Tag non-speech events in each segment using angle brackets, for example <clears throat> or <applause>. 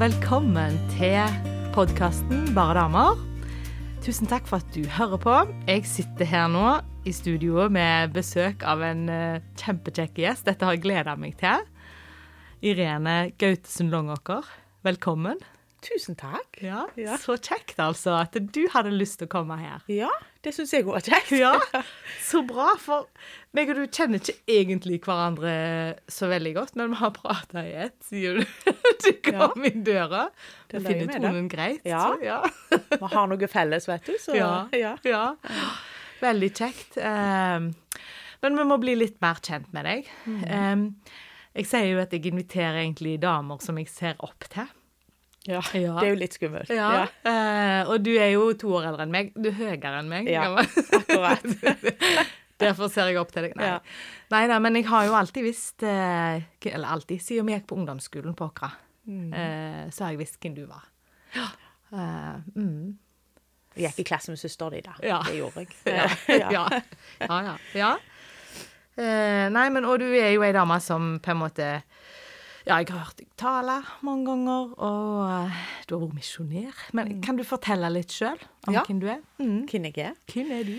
Og velkommen til podkasten Bare damer. Tusen takk for at du hører på. Jeg sitter her nå i studioet med besøk av en uh, kjempekjekk gjest. Dette har jeg gleda meg til. Irene Gautesen Longåker, velkommen. Tusen takk. Ja, Ja. Så kjekt altså at du hadde lyst til å komme her. Ja, det syns jeg òg var kjekt. Ja, <laughs> Så bra, for meg og du kjenner ikke egentlig hverandre så veldig godt, men vi har prata i ett siden du kom inn døra. Det finner med det. tonen greit. Ja. Så, ja. <laughs> Vi har noe felles, vet du. Så Ja. ja. ja. Veldig kjekt. Um, men vi må bli litt mer kjent med deg. Um, jeg sier jo at jeg inviterer egentlig damer som jeg ser opp til. Ja. Ja. Det er jo litt skummelt. Ja. eh, og du er jo to år eldre enn meg. Du er høyere enn meg. Ja, akkurat. <laughs> Derfor ser jeg opp til deg. Nei. Ja. Nei, nei, men jeg har jo alltid visst uh, Eller alltid, siden vi gikk på ungdomsskolen på Åkra, Mm. uh, så har jeg visst hvem du var. Mm. Jeg gikk i klasse med søsteren din, da. Ja. Det gjorde jeg. <laughs> <laughs> ja. ja. ja, ja. ja. Nei, men og du er jo ei dame som på en måte Ja, jeg har hørt deg tale mange ganger, og uh, du har vært misjonær. Men kan du fortelle litt sjøl om Mm. Ja. hvem du er? Mm. Hvem jeg er? Hvem er du?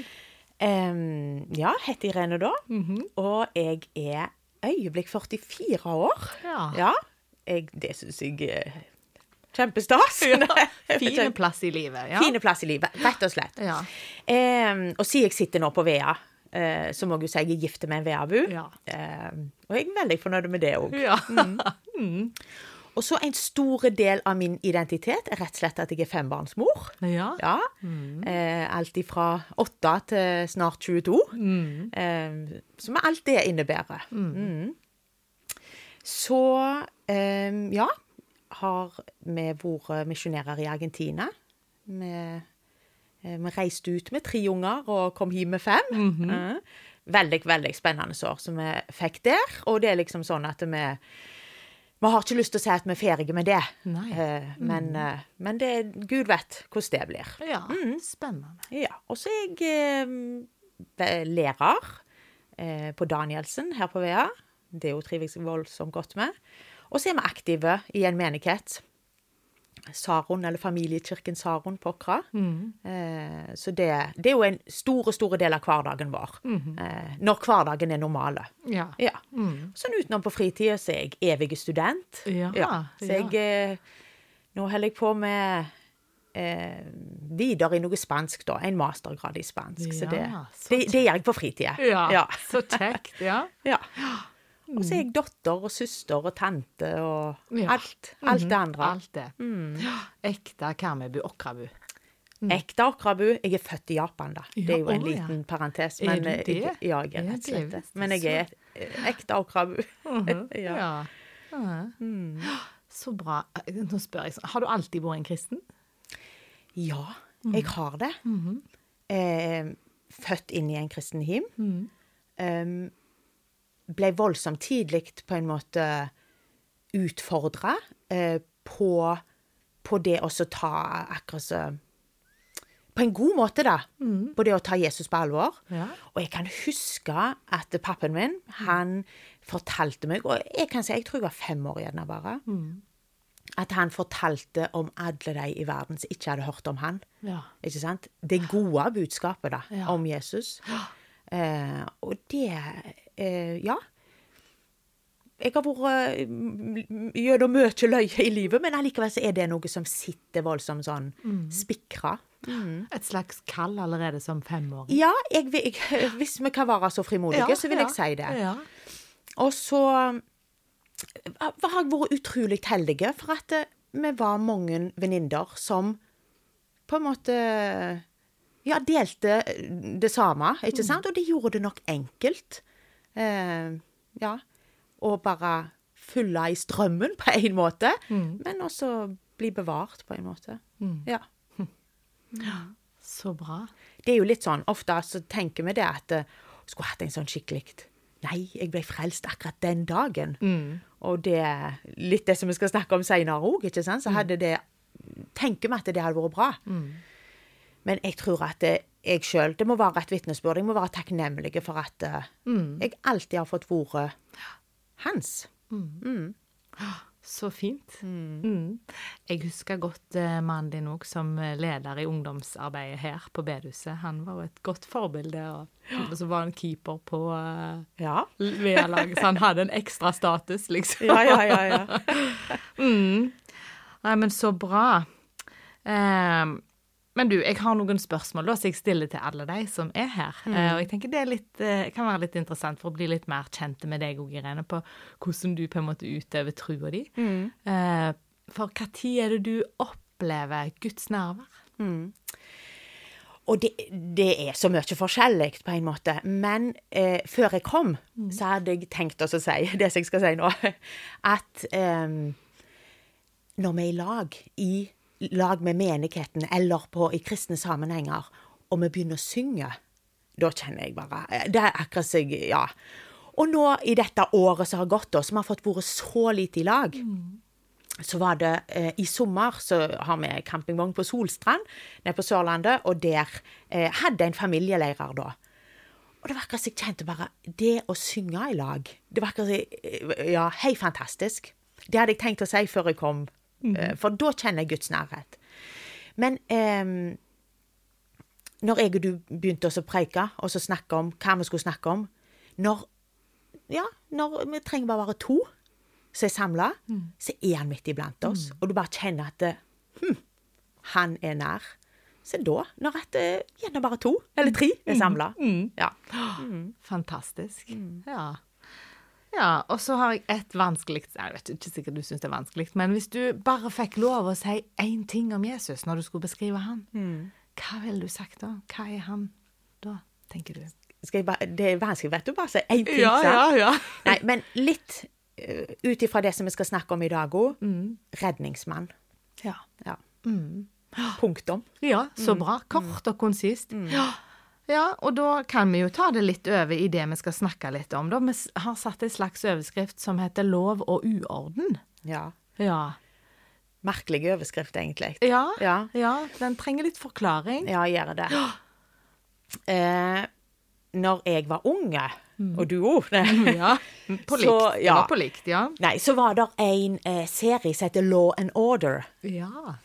Um, ja, heter Irene da. Mhm. Og jeg er øyeblikk 44 år. Ja. Ja. Jeg, det syns jeg er kjempestas. <laughs> Fine plass i livet. Ja. Fine plass i livet, rett og slett. Ja. Um, og siden jeg sitter nå på Vea, eh, så må jeg jo si jeg er gift med en Vea-bu. Ja. Eh, og jeg er veldig fornøyd med det òg. ja. Og så en stor del av min identitet er rett og slett at jeg er fembarnsmor. ja. Ja. Eh, alt ifra åtte til snart 22. Eh, så med alt det innebærer. Mm. Så eh, ja, har vi vært misjonærer i Argentina. Eh, vi reiste ut med tre unger og kom hjem med fem. Eh, veldig, veldig spennende år som vi fikk der. Og det er liksom sånn at vi vi har ikke lyst til å si at vi er ferdige med det. Eh, men, eh, men det, Gud vet hvordan det blir. ja. Spennende. Ja, Og så er jeg eh, lærer eh, på Danielsen her på Vea. Det trives jeg voldsomt godt med. Og så er vi aktive i en menighet. Saron, eller familiekirken Saron på Åkra. Eh, så det, det er jo en store, store del av hverdagen vår. eh, når hverdagen er normale. Ja. Ja. Sånn utenom på fritida så er jeg evig student. Ja, Så jeg eh, Nå holder jeg på med eh, videre i noe spansk, da. En mastergrad i spansk. så det, så det, det gjør jeg på fritida. Ja, Ja. så kjekt. <laughs> Ja. ja. Og så er jeg datter og søster og tante og Ja. alt. Alt det andre. Alt det. Mm. Ekte Karmøybu Åkrabu. Ekte Okrabu. Jeg er født i Japan, da. Det er jo en å, ja. liten parentes. Er du det? jeg, ja, jeg er rett og slett det. Men jeg er ekte Akrabu. <laughs> ja. Ja. Ja. Så bra. Nå spør jeg sånn, har du alltid vært en kristen? Ja, jeg har det. eh, født inn i en kristen hjem. Eh, ble voldsomt tidlig på en måte utfordra eh, på, på det å ta akkurat så På en god måte, da. På det å ta Jesus på alvor. Ja. Og jeg kan huske at pappen min, han fortalte meg Og jeg kan si, jeg tror jeg var fem år gjerne bare. At han fortalte om alle de i verden som ikke hadde hørt om han. Ja. Ikke sant? Det gode budskapet da, Ja. om Jesus. Eh, og det eh, Ja. Jeg har vært eh, gjennom mye løye i livet, men allikevel så er det noe som sitter voldsomt sånn spikra. Et slags kall allerede som femåring. Ja, jeg, jeg, <laughs> hvis vi kan være så frimodige, så vil jeg si det. Ja. Og så eh, har jeg vært utrolig heldige for at eh, vi var mange venninner som på en måte ja, delte det samme, ikke sant? Og det gjorde det nok enkelt. Eh, ja. Å bare fylle i strømmen på en måte, men også bli bevart på en måte. Ja. Så bra. Det er jo litt sånn, ofte så tenker vi det at eh, skulle hatt en sånn skikkelig Nei, jeg ble frelst akkurat den dagen. Og det er litt det som vi skal snakke om seinere òg, ikke sant, så hadde det Tenker vi at det hadde vært bra. Men jeg tror at det, jeg sjøl Det må være et vitnesbyrd. Jeg må være takknemlig for at mm. jeg alltid har fått være hans. så fint. Mm. Jeg husker godt eh, mannen din òg som eh, leder i ungdomsarbeidet her på bedehuset. Han var jo et godt forbilde, og så var han keeper på Ja. VA-laget, så han hadde en ekstra status, liksom. Ja, ja, ja. ja. <laughs> Mm. Nei, men så bra. Ehm, men du, jeg har noen spørsmål da, så jeg stiller til alle de som er her. Eh, og jeg tenker det litt, uh, kan være litt interessant for å bli litt mer kjente med deg òg, Irene, på hvordan du på en måte utøver trua di. Eh, for hva tid er det du opplever Guds nærvær? Og det, det er så mye forskjellig, på en måte. Men eh, før jeg kom, så hadde jeg tenkt å si <laughs> det som jeg skal si nå, <laughs> at eh, når vi er i lag, i lag med menigheten eller på, i kristne sammenhenger, og vi begynner å synge, da kjenner jeg bare Det er akkurat som jeg Ja. Og nå i dette året som har gått, som har fått vært så lite i lag, så var det eh, I sommer så har vi campingvogn på Solstrand nede på Sørlandet, og der eh, hadde en familieleirer da. Og det var akkurat som jeg kjente bare Det å synge i lag Det var akkurat som eh, Ja, helt fantastisk. Det hadde jeg tenkt å si før jeg kom, eh, for da kjenner jeg Guds nærhet. Men eh, når jeg og du begynte å preike og så snakke om hva vi skulle snakke om Når ja, når vi trenger bare være to som er samla, så er han midt iblant oss. Og du bare kjenner at det, hm, han er nær. Så da, når at det gjerne bare to eller tre er samla. Ja. Fantastisk. Ja. Ja, og så har jeg et vanskelig Jeg vet ikke sikkert du syns det er vanskelig, men hvis du bare fikk lov å si én ting om Jesus når du skulle beskrive han, hva ville du sagt da? Hva er han da, tenker du? Bare, det er vanskelig, vet du, bare si én ting. Ja, ja. <laughs> Nei, men litt uh, ut ifra det som vi skal snakke om i dag òg. Redningsmann. Ja. Ja. Punktum. Ja, så bra. Kort og konsist. Ja. Ja, og da kan vi jo ta det litt over i det vi skal snakke litt om. Da. Vi har satt en slags overskrift som heter lov og uorden. Ja. Ja. Merkelig overskrift, egentlig. Ja, Ja. ja den trenger litt forklaring. Ja, gjør det. Eh, når jeg var unge, og du òg <laughs> Ja, på likt. Så, ja. var på likt, ja. Nei, så var det en eh, serie som heter Law and Order. Ja.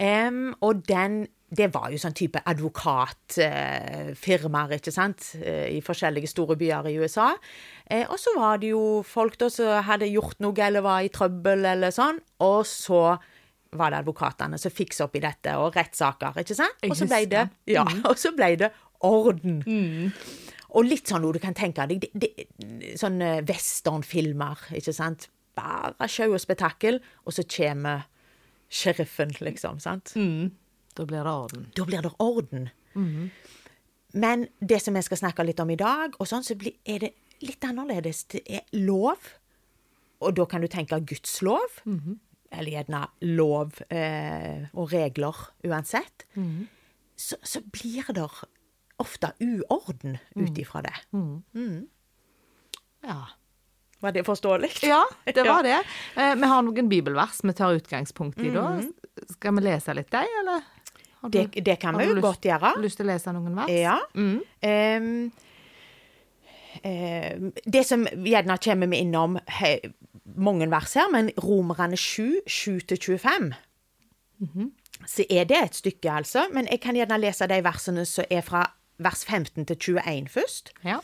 Em, og den Det var jo sånn type advokatfirmaer, ikke sant, eh, i forskjellige store byer i USA. Eh, og så var det jo folk da som hadde gjort noe eller var i trøbbel eller sånn, og så var det advokatene som fiksa opp i dette, og rettssaker, ikke sant? Og så ble det, ja, og så ble det orden. Og litt sånn noe du kan tenke deg, sånne westernfilmer, ikke sant? Bare sjau og spetakkel, og så kommer sheriffen, liksom, sant? Da blir det orden. Da blir det orden. Men det som jeg skal snakke litt om i dag, og sånn, så er det litt annerledes. Det er lov, og da kan du tenke Guds lov, eller gjerne lov eh, og regler uansett. Så, så blir det ofte uorden ut ifra det. Ja. Var det forståelig? Ja, <laughs> det var det. Eh, vi har noen bibelvers vi tar utgangspunkt i da. Skal vi lese litt deg, eller? Du- Det, det kan vi jo lyst- godt gjøre. Har du Lyst til å lese noen vers? Ja. Ehm, ehm, det som gjerne kommer vi innom he, mange vers her, men Romerne 7, 7-25, så er det et stykke, altså. Men jeg kan gjerne lese de versene som er fra vers 15 til 21 først. Ja.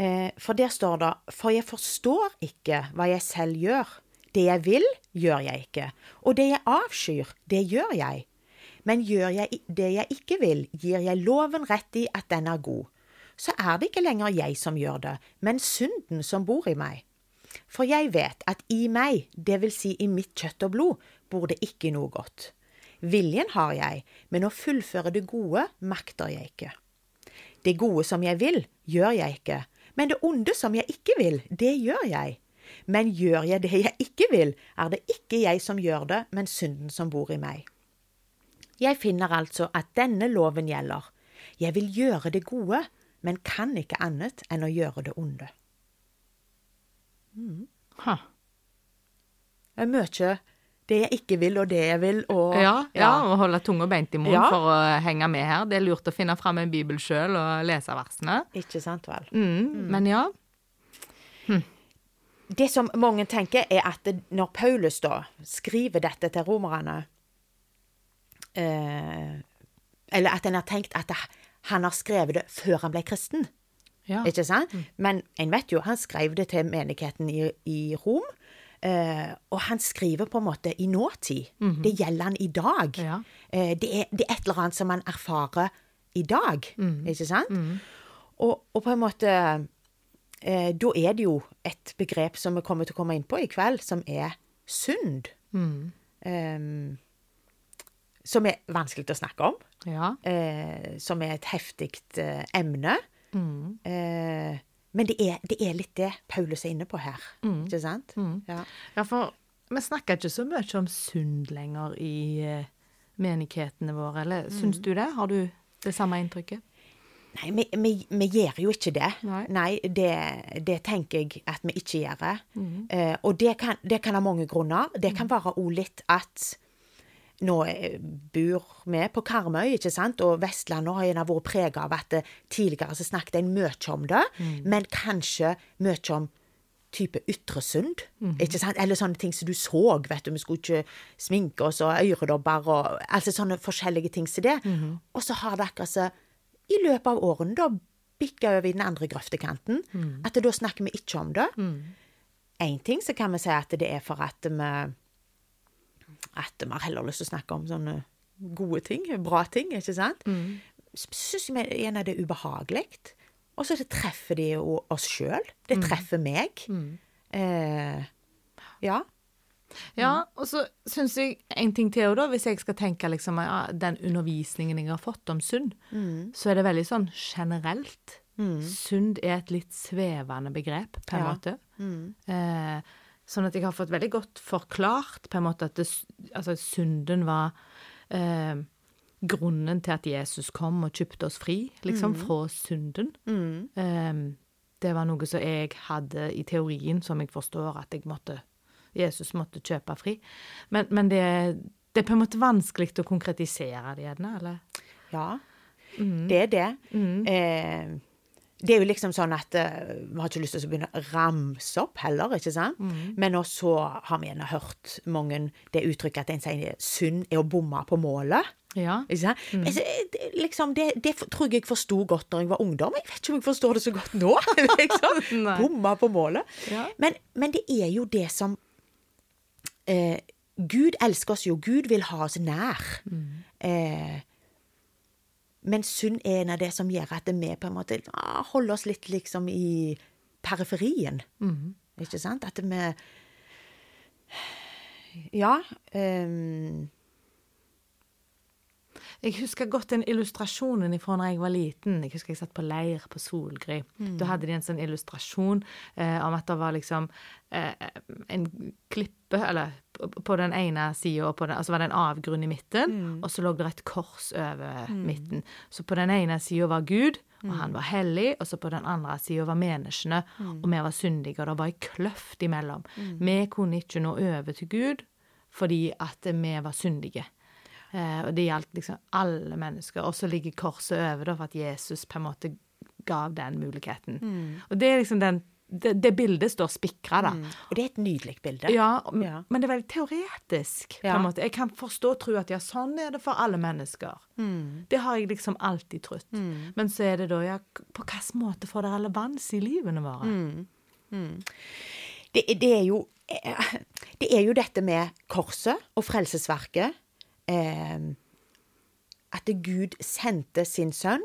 Eh, for der står det For jeg forstår ikke hva jeg selv gjør. Det jeg vil, gjør jeg ikke. Og det jeg avskyr, det gjør jeg. Men gjør jeg det jeg ikke vil, gir jeg loven rett i at den er god. Så er det ikke lenger jeg som gjør det, men synden som bor i meg. For jeg vet at i meg, det vil si i mitt kjøtt og blod, bor det ikke noe godt. Viljen har jeg, men å fullføre det gode makter jeg ikke. Det gode som jeg vil, gjør jeg ikke, men det onde som jeg ikke vil, det gjør jeg. Men gjør jeg det jeg ikke vil, er det ikke jeg som gjør det, men synden som bor i meg. Jeg finner altså at denne loven gjelder. Jeg vil gjøre det gode, men kan ikke annet enn å gjøre det onde. Ha. Det er mye det jeg ikke vil, og det jeg vil, og Ja, ja, og holde tunga beint i munnen Ja. for å henge med her. Det er lurt å finne fram en bibel sjøl og lese versene. Ikke sant vel? Mm, Men ja. det som mange tenker, er at når Paulus da skriver dette til romerne eh, Eller at en har tenkt at han har skrevet det før han ble kristen. Ja. Ikke sant? Men en vet jo, han skrev det til menigheten i, i Rom. Eh, og han skriver på en måte i nåtid. Det gjelder han i dag. Ja. Uh, det, er, det er et eller annet som han erfarer i dag. Ikke sant? Og, og på en måte uh, Da er det jo et begrep som vi kommer til å komme inn på i kveld, som er synd. Um, som er vanskelig å snakke om. Ja. Som er et heftig emne. Eh, men det er, det er litt det Paulus er inne på her. Ikke sant? Ja. ja, for vi snakker ikke så mye om synd lenger i eh, menighetene våre, eller syns du det? Har du det samme inntrykket? Nei, vi, vi, vi gjør jo ikke det. Nei. det, det tenker jeg at vi ikke gjør. Eh, og det kan, det kan ha mange grunner. Det kan være òg litt at nå eh, bor vi på Karmøy, ikke sant, og Vestlandet har gjerne vært prega av at eh, tidligere så snakket en mye om det, men kanskje mye om type ytre synd, ikke sant? Eller sånne ting som du så, vet du, vi skulle ikke sminke oss og øredobber og altså sånne forskjellige ting som det. Og så har det akkurat så i løpet av årene da bikka over i den andre grøftekanten, at da snakker vi ikke om det. Én ting så kan vi si at det er for at vi at vi har heller lyst til å snakke om sånne gode ting, bra ting, ikke sant? Mm. syns vi er det ubehagelig. Og så treffer de jo oss sjøl. Det treffer meg. Eh, ja. Ja, og så syns jeg en ting til, da, hvis jeg skal tenke liksom, ja, den undervisningen jeg har fått om synd, så er det veldig sånn generelt. Synd er et litt svevende begrep, på en Ja. måte. Eh, sånn at jeg har fått veldig godt forklart på en måte at det, altså, synden var eh, grunnen til at Jesus kom og kjøpte oss fri, liksom, fra synden. Eh, det var noe som jeg hadde i teorien, som jeg forstår at jeg måtte Jesus måtte kjøpe fri. Men, men det, det er på en måte vanskelig å konkretisere det gjerne, eller? Ja, det er det. Eh, det er jo liksom sånn at uh, vi har ikke lyst til å begynne å ramse opp heller, ikke sant? Men også har vi gjerne hørt mange det uttrykket at en sier synd er å bomme på målet. Ja. Sant? Men eh, det, liksom, det, det tror jeg jeg forsto godt da jeg var ungdom. Jeg vet ikke om jeg forstår det så godt nå. <laughs> liksom. <laughs> Bomma på målet. Ja. Men, men det er jo det som eh, Gud elsker oss jo. Gud vil ha oss nær. Eh, men synd er en av det som gjør at vi på en måte ah, holder oss litt liksom i periferien. Ikke sant? At vi Ja. ehm, Jeg husker godt den illustrasjonen fra da jeg var liten. Jeg husker jeg satt på leir på Solgry. Da hadde de en sånn illustrasjon eh, om at det var liksom eh, en klippe, eller på- den ene sida, og på den, altså var det en avgrunn i midten, og så lå det et kors over midten. Så på den ene sida var Gud, og han var hellig, og så på den andre sida var menneskene, og vi var syndige, og det var ei kløft imellom. Vi kunne ikke nå over til Gud fordi at vi var syndige. Eh, og det gjaldt liksom alle mennesker. Og så ligger korset over da, for at Jesus på en måte gav den muligheten. Og det er liksom den det, det bildet står spikra, da. og det er et nydelig bilde. Ja, Ja. men det er veldig teoretisk. på Ja. Jeg kan forstå og tro at ja, sånn er det for alle mennesker. Det har jeg liksom alltid trodd. Men så er det da, ja, på hvilken måte får det relevans i livene våre? det, det, er jo, eh, det er jo dette med korset og frelsesverket. Eh, at Gud sendte sin sønn,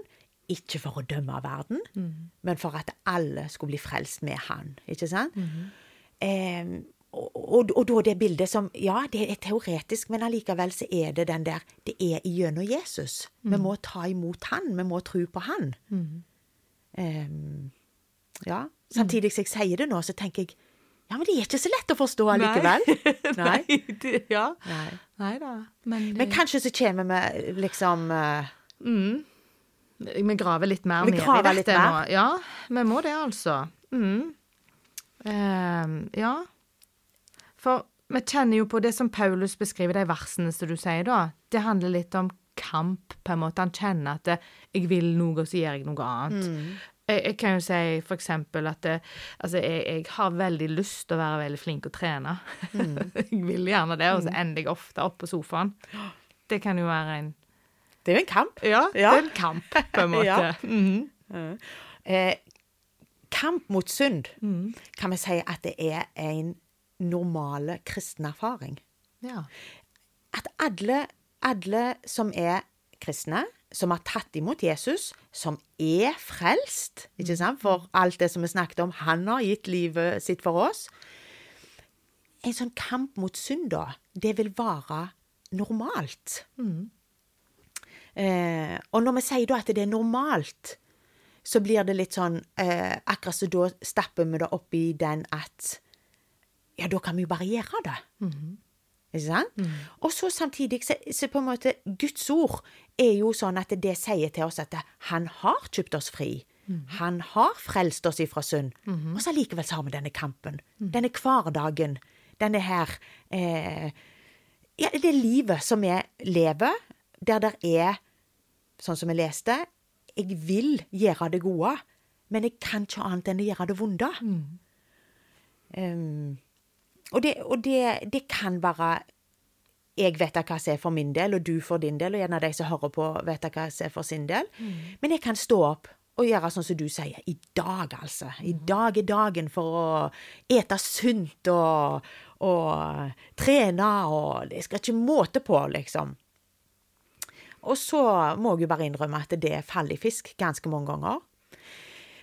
ikke for å dømme verden, men for at alle skulle bli frelst med han. Ikke sant? eh, og, og, og da det bildet som Ja, det er teoretisk, men allikevel så er det den der Det er gjennom Jesus. Vi må ta imot han. Vi må tro på han. Eh, ja. Samtidig som jeg sier det nå, så tenker jeg ja, men det er ikke så lett å forstå allikevel. <laughs> Nei. det, ja. Nei. Nei da. Men, Men kanskje så kommer vi liksom eh, vi graver litt mer ned i dette nå. Ja, vi må det, altså. Mm. Uh, ja. For vi kjenner jo på det som Paulus beskriver, de versene som du sier da. Det handler litt om kamp, på en måte. Han kjenner at det, 'jeg vil noe, og så gjør jeg noe annet'. Jeg, jeg kan jo si for eksempel at det, altså jeg, jeg har veldig lyst til å være veldig flink og trene. <laughs> jeg vil gjerne det, og så ender jeg ofte opp på sofaen. Det kan jo være en Det er jo en kamp. Ja, det er en kamp, på en <laughs> måte. Ja. Mhm. Eh, kamp mot synd Mm. kan vi si at det er en normal kristen erfaring. ja. At alle, alle som er kristne, som har tatt imot Jesus, som er frelst, ikke sant, for alt det som vi snakket om, han har gitt livet sitt for oss. En sånn kamp mot synd, da, det vil være normalt. Eh, og når vi sier da at det er normalt, så blir det litt sånn eh, Akkurat så da stapper vi det opp i den at Ja, da kan vi jo bare gjøre det. Ikke sant? Og så samtidig så, så på en måte Guds ord er jo sånn at det sier til oss at han har kjøpt oss fri. Han har frelst oss ifra synd. Og så allikevel så har vi denne kampen. Denne hverdagen. Denne her eh, Ja, det livet som vi lever, der det er, sånn som vi leste, jeg vil gjøre det gode, men jeg kan ikke annet enn å gjøre det vonde. Um, og det, og det, det kan være jeg vet hva som er for min del, og du for din del, og gjerne de som hører på, vet hva som er for sin del. Men jeg kan stå opp og gjøre sånn som du sier. I dag, altså. I dag er dagen for å ete sunt og, og trene, og det skal ikke måte på, liksom. Og så må jeg jo bare innrømme at det faller i fisk ganske mange ganger.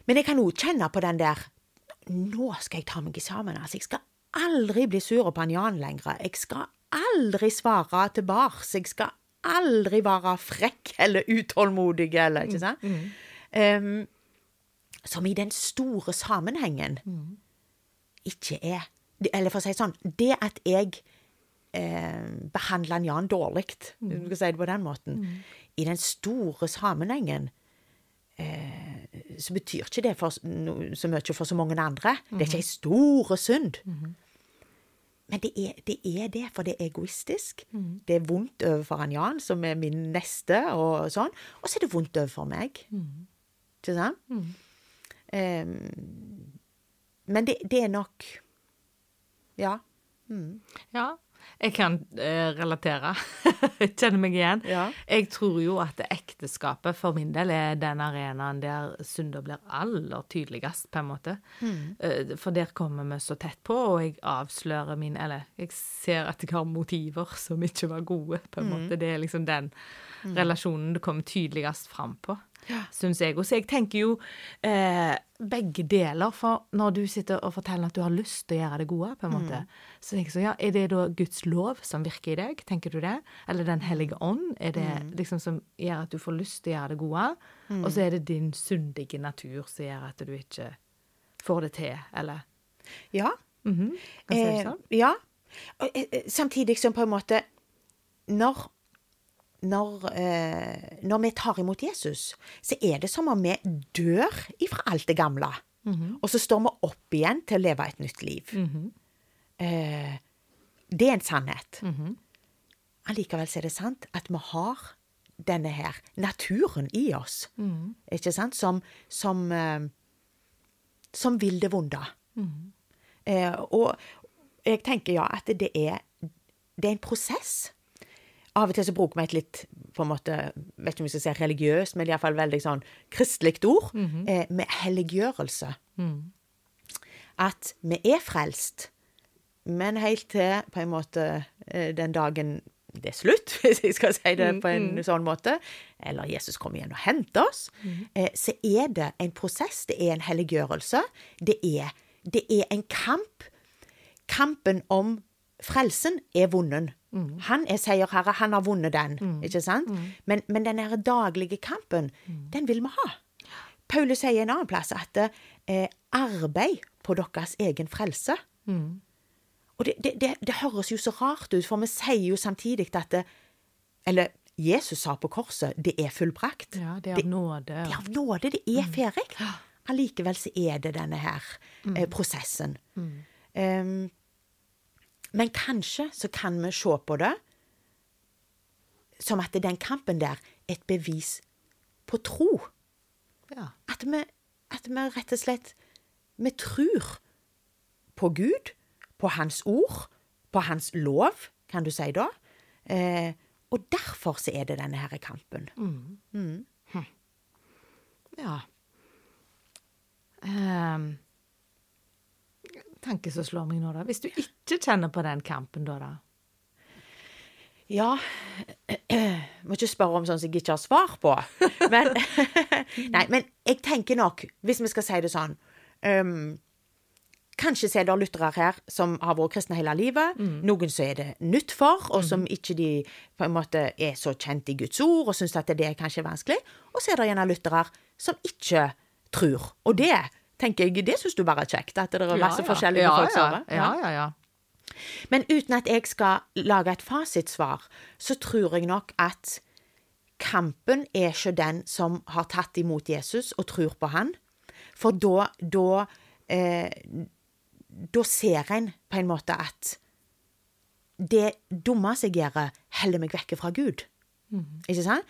Men jeg kan òg kjenne på den der Nå skal jeg ta meg sammen. altså. Jeg skal aldri bli sur på han Jan lenger. Jeg skal aldri svare tilbake. Jeg skal aldri være frekk eller utålmodig eller Ikke sant? Em, som i den store sammenhengen ikke er Eller for å si det sånn Det at jeg eh, behandler Jan dårlig, du skal si det på den måten, i den store sammenhengen eh, så betyr ikke det for, no- så mye for så mange andre. Det er ikke ei stor synd. Men det er, det er det, for det er egoistisk. Det er vondt overfor han Jan, som er min neste, og sånn. Og så er det vondt overfor meg. Ikke sant? Em, men det, det er nok Ja. Ja, jeg kan eh, relatere. <laughs> Jeg Kjenner meg igjen. Ja. Jeg tror jo at ekteskapet for min del er den arenaen der synder blir aller tydeligst, på en måte. Eh, For der kommer vi så tett på, og jeg avslører min Eller jeg ser at jeg har motiver som ikke var gode, på en måte. Det er liksom den relasjonen det kommer tydeligst fram på, Ja. syns jeg. Og så jeg tenker jo eh, begge deler, for når du sitter og forteller at du har lyst til å gjøre det gode, på en måte, så tenker jeg så, ja, er det da Guds lov som virker i deg, tenker du det? Eller Den hellige ånd? Er det liksom som gjør at du får lyst til å gjøre det gode? Og så er det din syndige natur som gjør at du ikke får det til, eller Ja. Mhm. Kan du si det Eh, sånn? ja. Eh, eh, samtidig som på en måte Når når, eh, når vi tar imot Jesus, så er det som om vi dør ifra alt det gamle. Og så står vi opp igjen til å leve et nytt liv. eh, det er en sannhet. Allikevel er det sant at vi har denne her naturen i oss, ikke sant, som, som, eh, som vil det vonde. Eh, og jeg tenker ja, at det er, det er en prosess. Av og til så bruker vi et litt på en måte, vet ikke om vi skal si religiøst, men iallfall veldig sånn kristelig ord, eh, med helliggjørelse. At vi er frelst, men helt til på en måte eh, den dagen det er slutt, <laughs> hvis jeg skal si det på en sånn måte, eller Jesus kommer igjen og henter oss, eh, så er det en prosess, det er en helliggjørelse, det er, det er en kamp. Kampen om frelsen er vunnen. Han er seierherre, han har vunnet den, ikke sant? Men, men den daglige kampen, den vil vi ha. Paulus sier en annen plass at eh, arbeid på deres egen frelse. Og det, det, det, det høres jo så rart ut, for vi sier jo samtidig at det, Eller Jesus sa på korset, det er fullbrakt. Ja, det er av nåde. Det er av nåde, det er ferdig. Allikevel så er det denne her eh, prosessen. Um, men kanskje så kan vi se på det som at den kampen der er et bevis på tro. Ja. At vi, at vi rett og slett Vi tror på Gud, på Hans ord, på Hans lov, kan du si da. Eh, og derfor så er det denne her kampen. Ja. Um, tanke som slår meg nå, da. Hvis du ikke kjenner på den kampen, da? da? Ja <clears throat> Må ikke spørre om sånn som jeg ikke har svar på. Men, <laughs> nei, men jeg tenker nok, hvis vi skal si det sånn um, Kanskje er det lyttere her som har vært kristne hele livet. Noen som er det nytt for, og som ikke de på en måte er så kjent i Guds ord og syns at det er kanskje vanskelig. Og så er det gjerne lyttere som ikke tror. Og det tenker jeg, det syns du bare er kjekt. At det er masse forskjellige ja, folk som ja, ja, ja, ja. men uten at jeg skal lage et fasitsvar, så tror jeg nok at kampen er ikke den som har tatt imot Jesus og tror på han. For da Da, eh, da ser en på en måte at det dumme jeg gjør, heller meg vekke fra Gud. Ikke sant?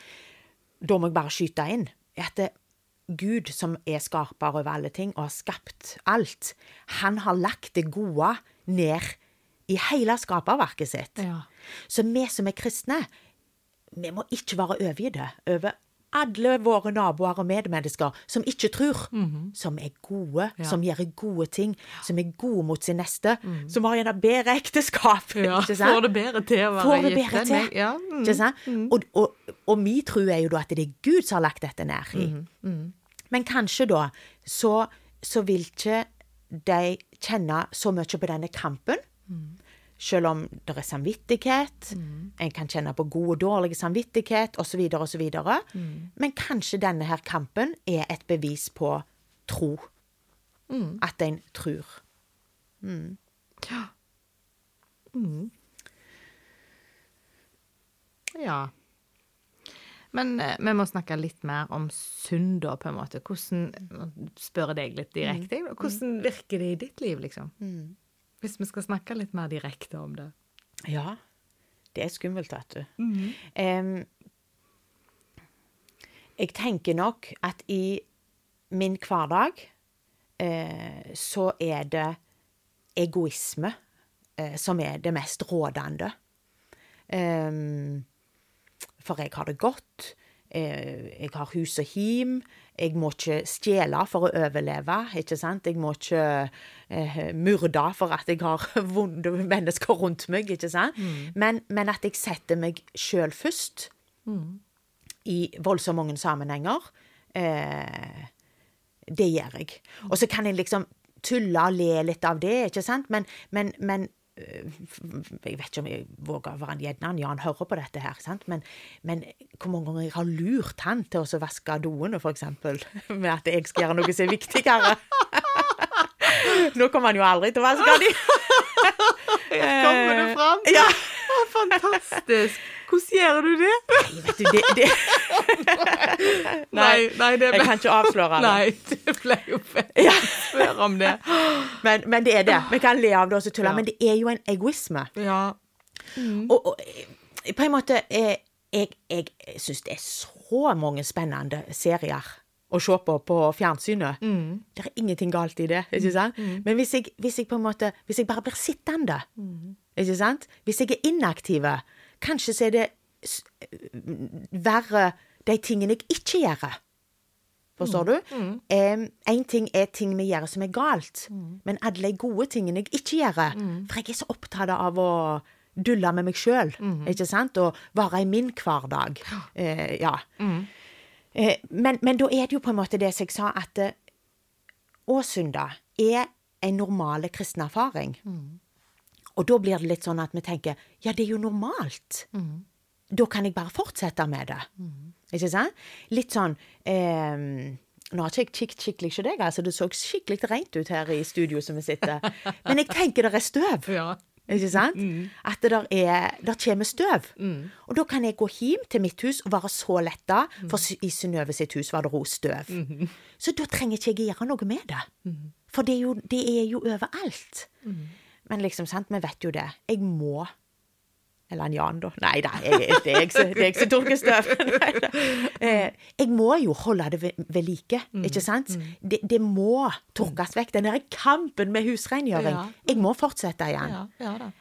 Da må jeg bare skyte inn at det, Gud, som er skaper over alle ting og har skapt alt, han har lagt det gode ned i hele skaperverket sitt. Ja. Så vi som er kristne, vi må ikke være overgitt over alle våre naboer og medmennesker som ikke tror, som er gode, Ja. som gjør gode ting, som er gode mot sin neste, som har gjerne bedre ekteskap. Ja, ikke sant? Får det bedre til å være gift enn. Ja. Mm. Ikke sant? Og, og, og min tro er jo da at det er Gud som har lagt dette ned i. Mm, Men kanskje da så, så vil ikke de kjenne så mye på denne kampen. Mm. Selv om det er samvittighet, en kan kjenne på god og dårlig samvittighet osv. osv. Mm. Men kanskje denne her kampen er et bevis på tro. Mm. At en tror. Ja. <gasps> Ja. Men eh, vi må snakke litt mer om synd, da, på en måte. Hvordan Spør jeg deg litt direkte. Hvordan virker det i ditt liv, liksom? Hvis vi skal snakke litt mer direkte om det. Ja, det er skummelt, vet du. Em, jeg tenker nok at i min hverdag uh, så er det egoisme uh, som er det mest rådende. Um, for jeg har det godt. Eh, jeg har hus og him. Jeg må ikke stjele for å overleve. ikke sant? Jeg må ikke eh, myrde for at jeg har <laughs> vonde mennesker rundt meg. ikke sant? Men, men at jeg setter meg sjøl først i voldsomt mange sammenhenger, eh, det gjør jeg. Og så kan jeg liksom tulle og le litt av det, ikke sant? Men, men, men jeg vet ikke om jeg våger en gjedne, ja, han hører på dette her, sant? Men, men hvor mange ganger jeg har lurt han til å vaske doene, eksempel, <laughs> med at jeg skal gjøre noe som er viktigere. <laughs> Nå kommer han jo aldri til å vaske de. <laughs> Kommer det fram? Ja. Fantastisk. Hvordan gjør du det? Nei, vet du, det, det. <laughs> Nei, nei, det Jeg kan ikke avsløre det. Nei, det ble jo feil. å spørre om det. Men, men det er det. Vi kan le av det og så tulle, Ja. men det er jo en egoisme. Ja. Og, og eh, på en måte Jeg, Jeg, jeg syns det er så mange spennende serier å se på på fjernsynet. Det er ingenting galt i det. ikke sant? Men hvis jeg, hvis jeg på en måte Hvis jeg bare blir sittende, ikke sant? Hvis jeg er inaktiv, kanskje så er det verre de tingene jeg ikke gjør. Forstår du? Én ting er ting vi gjør som er galt, men alle de gode tingene jeg ikke gjør. For jeg er så opptatt av å dulle med meg sjøl, ikke sant? Og være i min hverdag. Uh, ja. Uh, men, men da er det jo på en måte det som jeg sa, at eh, Åsunda er en normal kristen erfaring. Og da blir det litt sånn at vi tenker ja, det er jo normalt. Da kan jeg bare fortsette med det. Ikke sant? Litt sånn eh, Nå har ikke jeg kikket skikkelig ikke deg, altså det så skikkelig rent ut her i studio som vi sitter. <laughs> Men jeg tenker det er støv. Ja. Ikke sant? At det der er, der kommer støv. Og da kan jeg gå hjem til mitt hus og være så letta, for i Synnøve sitt hus var det ro støv. Så da trenger ikke jeg gjøre noe med det. For det er jo, det er jo overalt. Men liksom, sant, vi vet jo det. Jeg må Eller en Jan, da. Nei da, jeg, det er jeg som- det er jeg støv. <laughs> Eh, Jeg må jo holde det ved, ved like, ikke sant? Det, det må tørkes vekk. Den der kampen med husrengjøring. Jeg må fortsette igjen.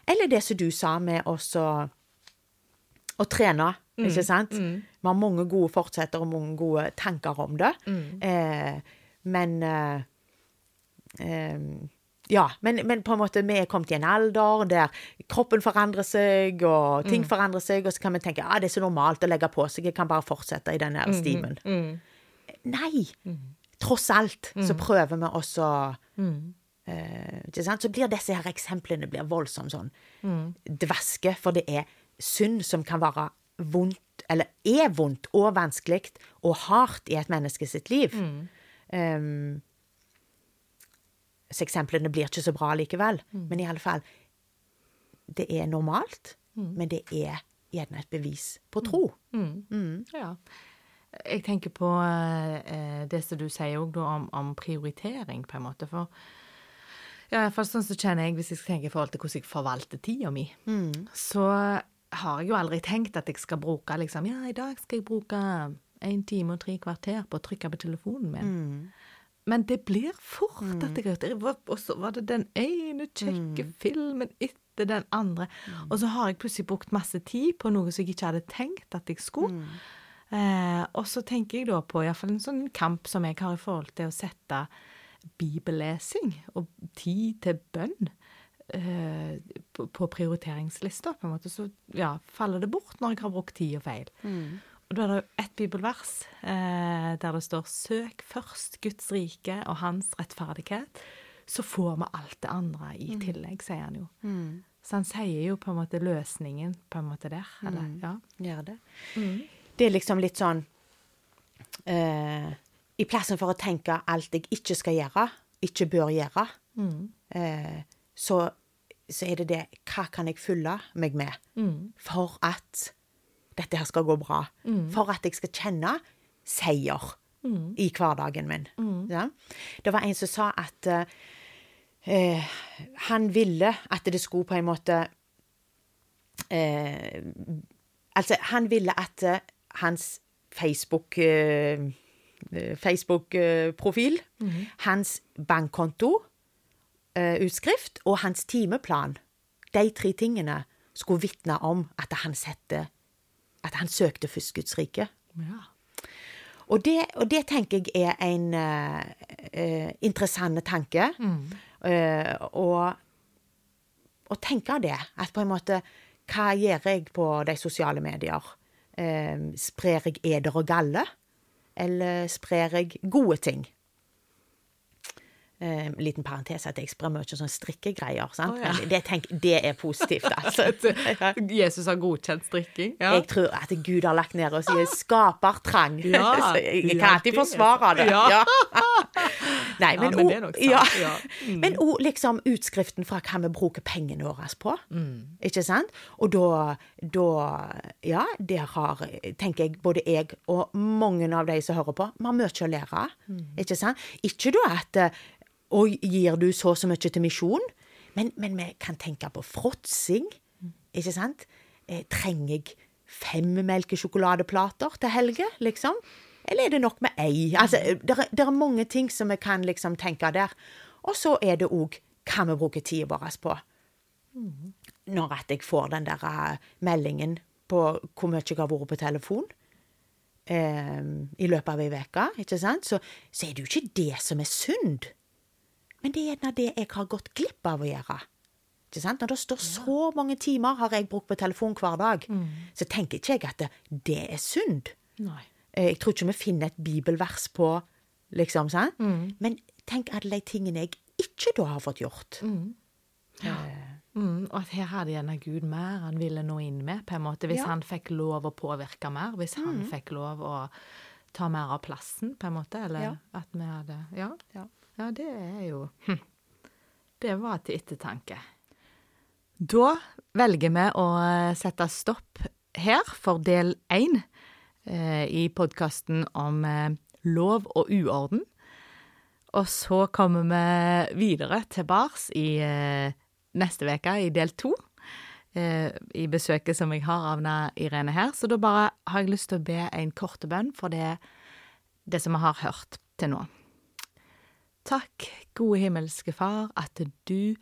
Eller det som du sa med også å trene, ikke sant? Vi har mange gode fortsetter og mange gode tanker om det. Eh, men eh, eh, Ja, men, men på en måte vi er kommet i en alder der kroppen forandrer seg, og ting forandrer seg, og så kan vi tenke ja, det er så normalt å legge på seg, jeg kan bare fortsette i den her stimen. Nei! Tross alt så prøver vi også eh, ikke sant? Så blir disse her eksemplene blir voldsomt sånn dvaske, for det er synd som kan være vondt, eller er vondt og vanskelig og hardt i et menneske sitt liv. Um, så eksemplene blir ikke så bra likevel. Men i alle fall, det er normalt, men det er gjerne et bevis på tro. Ja. Jeg tenker på eh, det som du sier òg om, om prioritering, på en måte. For ja, i sånn så kjenner jeg, hvis jeg skal tenke i forhold til hvordan jeg forvalter tida mi, så har jeg jo aldri tenkt at jeg skal bruke liksom Ja, i dag skal jeg bruke en time og tre kvarter på å trykke på telefonen min. Men det blir fort at jeg det var- Og så var det den ene kjekke filmen etter den andre. Og så har jeg plutselig brukt masse tid på noe som jeg ikke hadde tenkt at jeg skulle. Eh, og så tenker jeg da på iallfall en sånn kamp som jeg har i forhold til å sette bibellesing og tid til bønn eh, på, på prioriteringslista. På en måte så ja, faller det bort når jeg har brukt tid og feil. Og da er det jo ett bibelvers eh, der det står 'Søk først Guds rike og hans rettferdighet', så får vi alt det andre i tillegg, sier han jo. Så han sier jo på en måte løsningen på en måte der. Eller, ja. Gjør det. Det er liksom litt sånn eh, I plassen for å tenke alt jeg ikke skal gjøre, ikke bør gjøre, eh, så, så er det det Hva kan jeg fylle meg med for at dette her skal gå bra? For at jeg skal kjenne seier i hverdagen min. Ja? Det var en som sa at eh, eh, han ville at det skulle på en måte eh, Altså, han ville at eh, hans Facebook eh, eh, Facebook-profil, hans bankkonto, utskrift og hans timeplan, de tre tingene skulle vitne om at han sette At han søkte først Guds rike. ja. Og det, og det tenker jeg er en uh, eh, interessant tanke. Eh, og å tenke det. At på en måte Hva gjør jeg på de sosiale medier? Uh, sprer jeg eder og galle? Eller sprer jeg gode ting? Eh, liten parentes at jeg sprer mye sånn strikkegreier. sant? Oh, ja. Men det, tenk, det er positivt, <laughs> altså. Jesus har godkjent strikking. Ja. Jeg tror at Gud har lagt ned og sier skapertrang. Ja, <laughs> Så jeg, kan alltid forsvare det. Ja. <laughs> Nei, men, men det er nok sant. Ja. Ja. Mm. Men òg liksom utskriften fra hva vi bruker pengene våre på. Mm. Ikke sant? Og da, da Ja, der har, tenker jeg, både jeg og mange av de som hører på, vi har mye å lære. Mm. Ikke sant? Ikke da at eh, Og gir du så og så mye til misjon? Men, men vi kan tenke på fråtsing. Ikke sant? Eh, trenger jeg fem melkesjokoladeplater til helge, liksom? Eller er det nok med ei? Altså, det er, mange ting som vi kan liksom tenke der. Og så er det òg hva vi bruker tida vår på. Når at jeg får den der eh, meldingen på hvor mye jeg har vært på telefon eh, i løpet av ei uke, ikke sant, så, så er det jo ikke det som er synd. Men det er gjerne det jeg har gått glipp av å gjøre. Ikke sant? Når det står så mange timer har jeg brukt på telefon hver dag, så tenker ikke jeg at det, det er synd. Nei. Eh, Jeg tror ikke vi finner et bibelvers på liksom, sant? Men tenk alle de tingene jeg ikke da har fått gjort. Mm, og at her hadde gjerne Gud mer han ville nå inn med, på en måte. Hvis Ja. han fikk lov å påvirke mer, hvis han fikk lov å ta mer av plassen, på en måte. Eller Ja. at vi hadde Ja. Ja. Ja, det er jo. Det var til ettertanke. Da velger vi å eh, sette stopp her for del én eh, i podkasten om eh, lov og uorden. Og så kommer vi videre til bars i eh, neste uke, i del to. eh, i besøket som jeg har av Irene her. Så da bare har jeg lyst til å be en korte bønn for det, det som vi har hørt til nå. Takk, gode himmelske Far, at du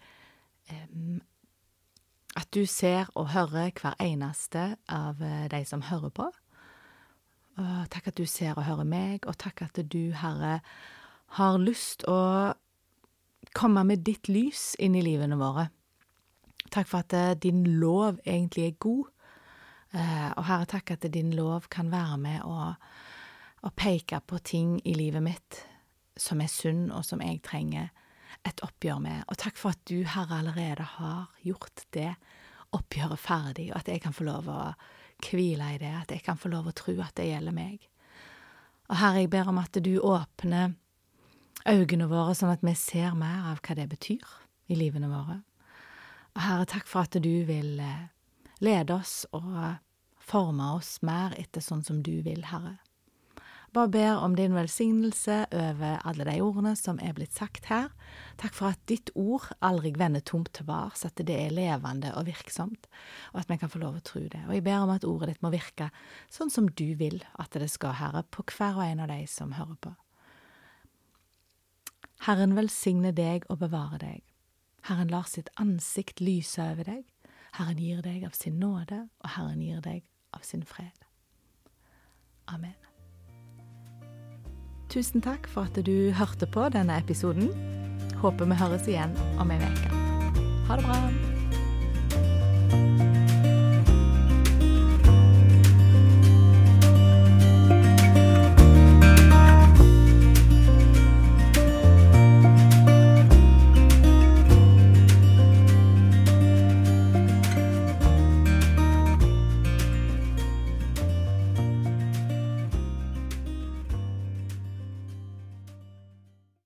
At du ser og hører hver eneste av eh, de som hører på. Og takk at du ser og hører meg, og takk at du, Herre, har lyst å komme med ditt lys inn i livene våre. Takk for at eh, din lov egentlig er god. Eh, og Herre, takk at din lov kan være med å, å peke på ting i livet mitt som er sunn, og som jeg trenger et oppgjør med. Og takk for at du, Herre, allerede har gjort det oppgjøret ferdig, og at jeg kan få lov å hvile i det, at jeg kan få lov å tro at det gjelder meg. Og Herre, jeg ber om at du åpner øynene våre sånn at vi ser mer av hva det betyr i livene våre. Og Herre, takk for at du vil eh, lede oss og forme oss mer etter sånn som du vil, Herre. Bare ber om din velsignelse over alle de ordene som er blitt sagt her. Takk for at ditt ord aldri vender tomt tilbake, at det er levende og virksomt, og at vi kan få lov å tro det. Og jeg ber om at ordet ditt må virke sånn som du vil at det skal, Herre, på hver og en av de som hører på. Herren velsigne deg og bevare deg. Herren lar sitt ansikt lyse over deg. Herren gir deg av sin nåde, og Herren gir deg av sin fred. Amen. Tusen takk for at du hørte på denne episoden. Håper vi høres igjen om ei uke. Ha det bra.